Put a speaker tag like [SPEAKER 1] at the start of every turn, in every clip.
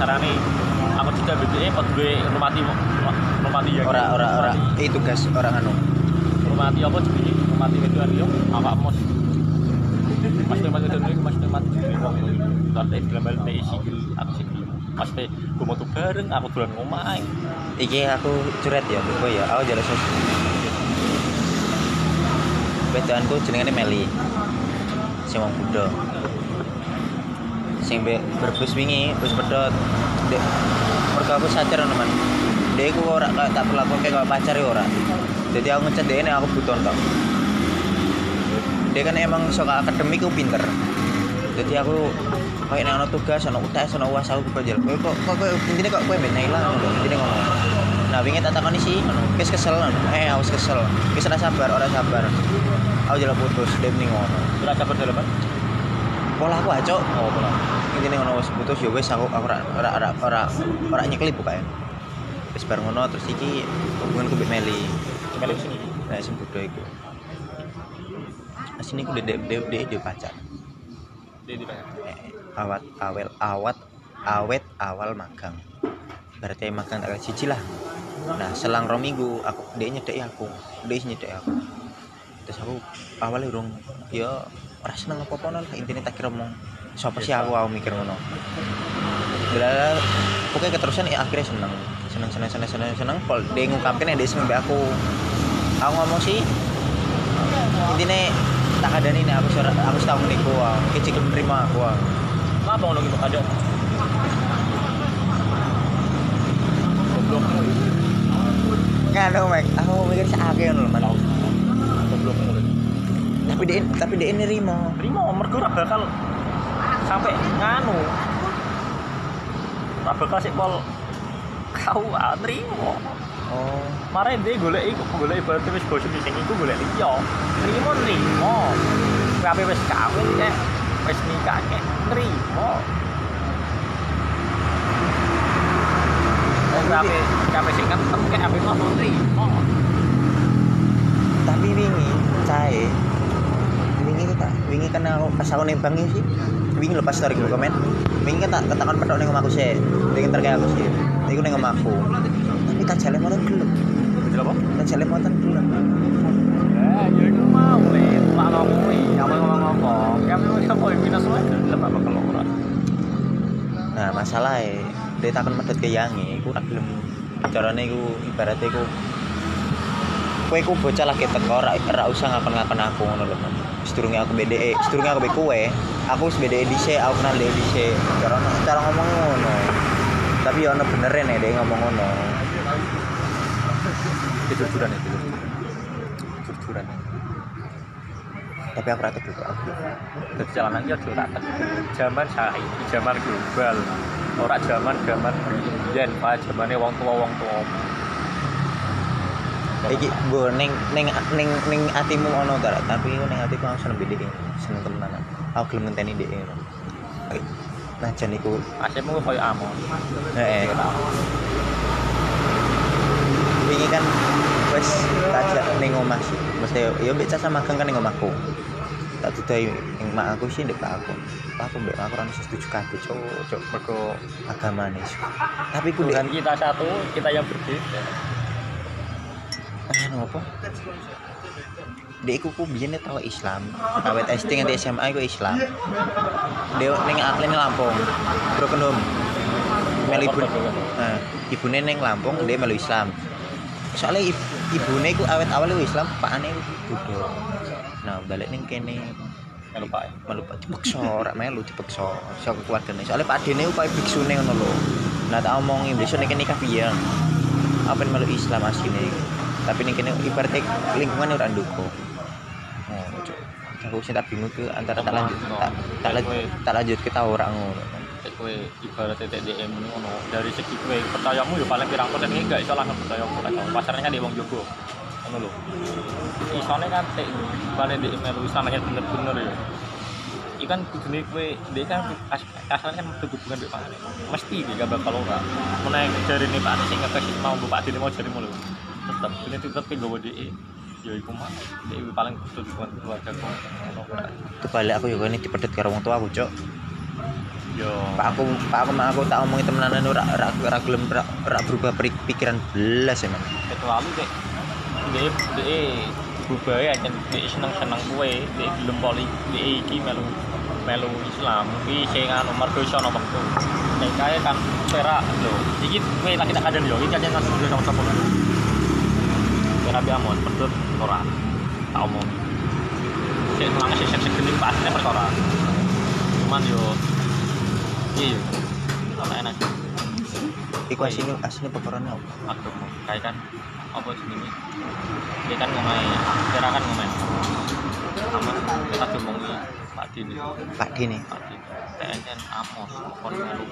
[SPEAKER 1] kasarane aku tidak BDE pot gue rumati rumati ya
[SPEAKER 2] ora ora ora. eh tugas orang anu
[SPEAKER 1] rumati apa jenenge? Rumati wedoan yo awak mos. Mas Temat itu nih, Mas Temat Tapi gambar PI sikil, aku sikil Mas Te, gue mau tuh bareng, aku bulan ngomai.
[SPEAKER 2] Iki aku curet ya gue ya. Aku jalan sos wedoanku jenengane Meli. Sing wong Buddha sing be berbus wingi bus pedot dek mergo aku sadar teman. Dia aku ora kayak tak perlaku kayak pacar ya ora. Jadi aku ngechat dia ini aku butuh tok. Dia kan emang suka akademik aku pinter. Jadi aku kayak nang tugas ono UTS ono UAS aku kerja kowe kok kok kowe kok kowe ben ilang intine ngono. Nah wingi tak takoni sih wis kesel eh wis kesel. Wis ora sabar ora sabar. Aku jalan putus dia ngono.
[SPEAKER 1] Sudah sabar dalam
[SPEAKER 2] pola aku aja
[SPEAKER 1] Oh, pola.
[SPEAKER 2] Intine ngono wis putus ya wis aku aku ora ora ora ora ora nyeklip pokoke wis bar ngono terus iki hubunganku mbek Meli.
[SPEAKER 1] Ke sini?
[SPEAKER 2] Nah sing bodho iku. Asine ku dek dek dek dek pacar.
[SPEAKER 1] Dia di mana?
[SPEAKER 2] Eh, awat awel awat awet awal magang. Berarti magang tanggal siji lah. Nah selang rong minggu aku dia nyedek aku. Dia nyedek aku. Terus aku awalnya urung ya ora seneng apa apa lah intinya tak kira ngomong siapa sih aku? Aku mikir ngono. Bila pokoknya keterusan ya akhirnya seneng. Seneng seneng seneng seneng seneng. Pol dia ngungkapin ya dia seneng aku. Aku ngomong sih intinya tak ada nih aku suara aku tahu nih gua kecil menerima aku
[SPEAKER 1] Apa ngono gitu ada? Goblok.
[SPEAKER 2] Nganu mek. Aku mikir sakit ngono man
[SPEAKER 1] Goblok
[SPEAKER 2] tapi dia tapi dia nerima
[SPEAKER 1] Terima mergo ora bakal sampai nganu. Ora bakal sik pol kau nerimo.
[SPEAKER 2] oh
[SPEAKER 1] Mare dia golek iku golek ibarat wis bosen sing iku golek liya. Nrimo nrimo. Kabeh wis kawin kek wis nikah kek nrimo. Oh, kabeh kabeh sing ketem kek kabeh ngomong nrimo.
[SPEAKER 2] tapi wingi cae wingi tak wingi kan aku pas aku nembang ini sih wingi lepas story gue komen. Wingi kan tak katakan pedok ning omahku sih. Ntar kayak aku sih. Iku ning omahku. Tapi tak jalan motor gelem
[SPEAKER 1] Betul apa?
[SPEAKER 2] tak jalan motor gelem
[SPEAKER 1] Ya, ya iku mau le, mak ngomong kuwi, kamu ngomong-ngomong. Kamu wis kok minus gelem apa kalau ora.
[SPEAKER 2] nah masalah dia takkan medot ke yangi. Tak gelem. Carane iku ibaratnya iku kowe iku bocah lagi teko ora ora usah ngakon-ngakon aku ngono lho Man. sedurunge aku BDE sedurunge aku kowe aku wis BDE dhisik aku kenal DE dhisik cara cara ngomong ngono tapi ya ono bener nih dia ngomong ngono
[SPEAKER 1] Kejujuran itu. Kejujuran.
[SPEAKER 2] tapi aku rata dulu aku
[SPEAKER 1] Jadi jalanan iki aja tak Zaman saiki, zaman global. Ora zaman zaman biyen, Pak, zamane wong tua wong tua.
[SPEAKER 2] Iki gue neng neng neng neng atimu ono Ra? tapi neng atiku aku seneng BDE seneng temenan. Aku gelem ngenteni DE nah jan iku.
[SPEAKER 1] Asepmu koyo amon.
[SPEAKER 2] heeh. Wingi kan wis tajak ning omah sih. Mesti ya mbek magang kan ning omahku. Tak ning mak aku sih ndek aku. Aku mbek aku ora setuju kabeh cuk. Cuk mergo agamane tapi ku
[SPEAKER 1] kita satu, kita yang berbeda.
[SPEAKER 2] Anu apa Dek iku ku biyen tau Islam. Awet SD nganti SMA iku Islam. Dek ning ning Lampung. Broken home. Melu ibu. Nah, ibune ning Lampung dia melu Islam. Soalnya ibu, ibune iku awet awal Islam, pakane Buddha. Nah, balik ning kene
[SPEAKER 1] Melu Pak.
[SPEAKER 2] melu dipaksa ora melu dipaksa saka keluargane. Soalnya Pak Dene ku kaya biksune ngono lho. Nah, tak besok ning kene nikah piye? Apa melu Islam asline? Tapi ning kene ibaratnya lingkungan ora ndukung. Oh, aku sih tak bingung ke antara tak lanjut tak tak, lanjut, tak lanjut kita orang ngono.
[SPEAKER 1] Kowe ibarat TDM ngono. Dari segi kowe percayamu ya paling pirang persen. Iki gak iso langsung percaya kowe kan pasarnya kan di wong jogo ngono lho. Isone kan tek paling di melu islamnya bener-bener ya. Iku kan kudune kowe dia kan kas kasarnya kan berhubungan Pak Ade. Mesti gak bakal ora. Meneh dari ini Pak Ade sing ngekes mau Pak Ade mau jarimu lho tetap ini tetap ke gawe di ya iku mah ya, paling butuh dukungan keluarga kok
[SPEAKER 2] itu balik aku juga ini dipedet karo wong tua aku cok
[SPEAKER 1] yo ya.
[SPEAKER 2] pak aku pak aku mak aku tak omongin temenan anu, ora ora ora gelem ora berubah pikiran belas ya man
[SPEAKER 1] kecuali dek. Dek DE berubah ya kan DE seneng-seneng kue DE gelem poli DE iki melu melu Islam. Tapi sing anu mergo iso nomor tuh nek kan serak lo jadi kue tak kita kadang yo ini kadang kan sudah nomor 10 Rabi Amon pedut ora tak omong. Sik nang sik sik pasne perkara cuman yo iya ora enak.
[SPEAKER 2] Iku asine asine perkarane ya
[SPEAKER 1] Aduh kae kan apa jenenge? Dia kan ngomai kira kan ngomai. Kita jomongi ya, Pak Dini.
[SPEAKER 2] Pak Dini.
[SPEAKER 1] Pak Dini. TNN Amos kon melu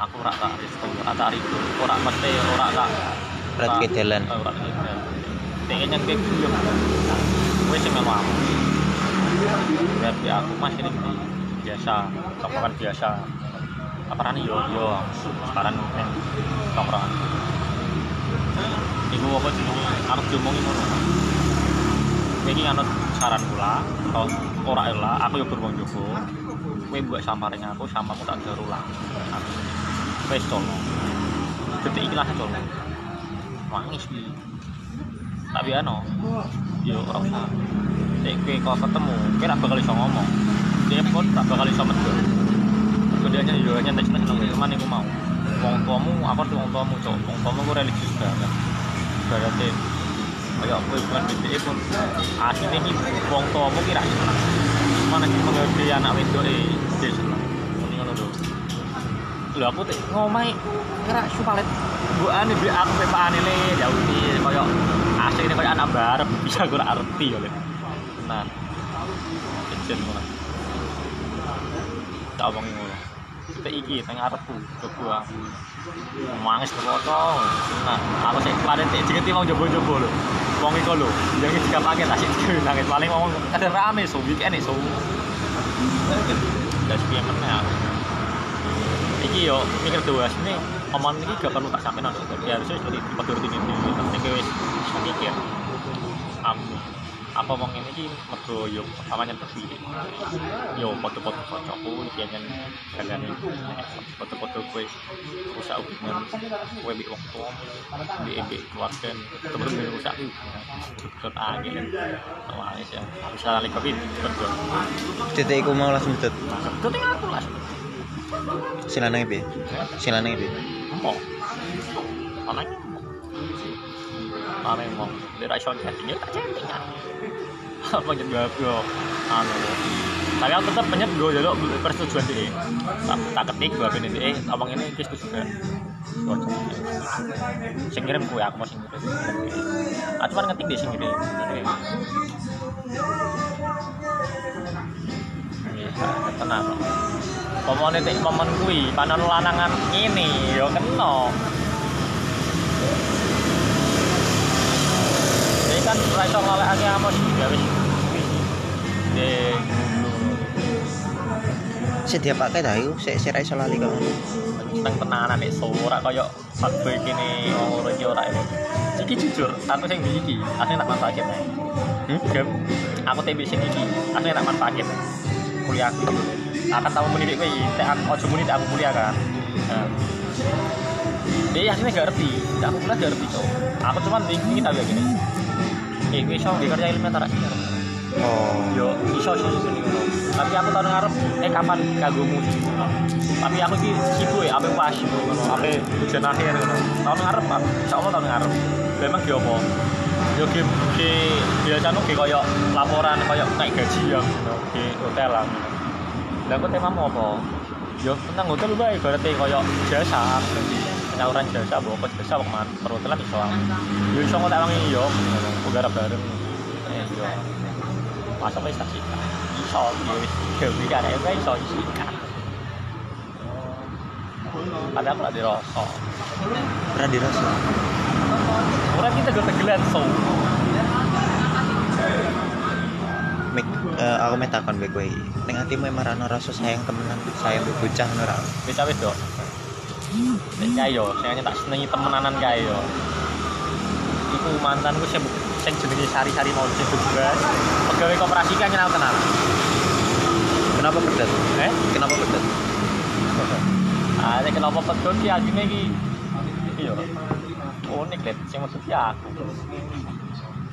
[SPEAKER 1] aku rak tak restu ora tak rido ora mesti tak
[SPEAKER 2] Berat ke jalan.
[SPEAKER 1] Eh, ora ke jalan TNN kayak guyem kuwe sing Amos berarti aku masih ini biasa tongkrongan biasa apa nih yo yo sekarang yang tongkrongan Iku apa sih anut diomongi ngono. Iki anut saran atau ora ela, aku yo beruang jogo. Kowe buat samaring aku, samamu tak gawe ulang. Aku wis tolong. Detik iki lah tolong. Wangis iki. Tapi ano, yo usah. Nek kok ketemu, ora bakal iso ngomong. Dia pun ora bakal iso medhot. Kemudiannya yo nyantai seneng cuman iku mau. Wong tuamu, apa tuh wong tuamu, cok. Wong tuamu ku religius banget. Berarti kayak aku bukan BDE pun aslinya ini wong tuamu kira seneng. Mana sih menghargai anak wedok eh dia seneng. Ini ngono lho. Lho aku tuh ngomai kira supalet buane bi aku pepane le jauhi koyo asli ini koyo anak barep bisa gue arti ya le. Nah. Kecil ngono. Tak omongin ngono. Kita iki tengah arepku coba Mangis foto. Nah, aku sih pada tik jengeti mau jobo-jobo lho. Wong iku lho, yang juga pakai tasik nangis paling ngomong ada rame so weekend so. Das meneh aku. Iki yo mikir dua sini omongan iki gak perlu tak sampein nang ya harusnya seperti tipe rutin itu penting wis mikir. Amin. Apa wong ini iki mergo yo pertamanya tepi. Yo foto-foto kocokku iki kan kalian foto-foto kowe rusak hubungan kowe mbek wong tuwa mbek mbek keluarga temen mbek rusak hubungan angin Wangis ya bisa lali kopi berdua
[SPEAKER 2] Detik iku mau langsung
[SPEAKER 1] itu tinggal aku lah
[SPEAKER 2] Sing lanang piye? Sing lanang piye?
[SPEAKER 1] Mau mana mana yang mau dari iPhone chattingnya tak chatting kan apa jadi gak yo anu. Tapi aku tetap penyet gue persetujuan sih tak, tak ketik gue ini eh abang ini kis juga cocok sing kue aku mau sing ngirim aku cuma ngetik di sing Iya, tenang Pomone tek momen kuwi panon lanangan ini yo kena. Ini kan ora iso ngalekake amos ya wis. Dek
[SPEAKER 2] Sik diapake ta iku sik sik ra iso lali kok.
[SPEAKER 1] seneng tenanan nek ora kaya fuckboy kene ora iki ora ini. Iki jujur, aku sing mbiki iki, asline tak manfaatin.
[SPEAKER 2] Hmm?
[SPEAKER 1] Aku TB sing iki, asline tak manfaatin. Kuliahku. Akan tahu mendidik iki, tek aku ojo muni aku kuliah kan. Nah. Dia aslinya gak ngerti, aku kuliah gak ngerti cok. Aku cuman bingung kita biar gini. Eh, gue iso kerja ilmiah tarak sih.
[SPEAKER 2] Oh.
[SPEAKER 1] Yo, iso iso iso. Tapi aku tahun ngarep, eh kapan kagumu sih? Tapi aku ki sibuk ya, apa pas apa ujian akhir ngono. Tahun ngarep, Pak. Insyaallah tahun ngarep. Memang ki apa? Yo ki ki biasa nu ki koyo laporan koyo naik gaji ya ngono, di hotel lah. Lah aku temamu apa? Yo tentang hotel bae berarti koyo jasa. Penyaluran jasa, bawa jasa ke mana? Perhotelan iso. Yo iso ngotak wangi yo. Garap bareng. Eh yo masa wis tak sikat iso yo iki arek wae iso padahal aku lak dirasa
[SPEAKER 2] Ora dirasa.
[SPEAKER 1] ora kita go tegelan so
[SPEAKER 2] Mik, eh, aku meh takon mbek kowe. Ning atimu emang ra ono rasa sayang temenan, sayang bocah ngono ra.
[SPEAKER 1] wis wis dok Nek kae yo, sing tak senengi temenanan kae yo. Iku mantanku sing sing jenenge Sari-Sari mau sing bebas. Pegawai koperasi kan kenal kenal.
[SPEAKER 2] Kenapa pedet?
[SPEAKER 1] Eh?
[SPEAKER 2] Kenapa pedet?
[SPEAKER 1] makanya kenapa pedon ki asine ki iya unik deh sing ki aku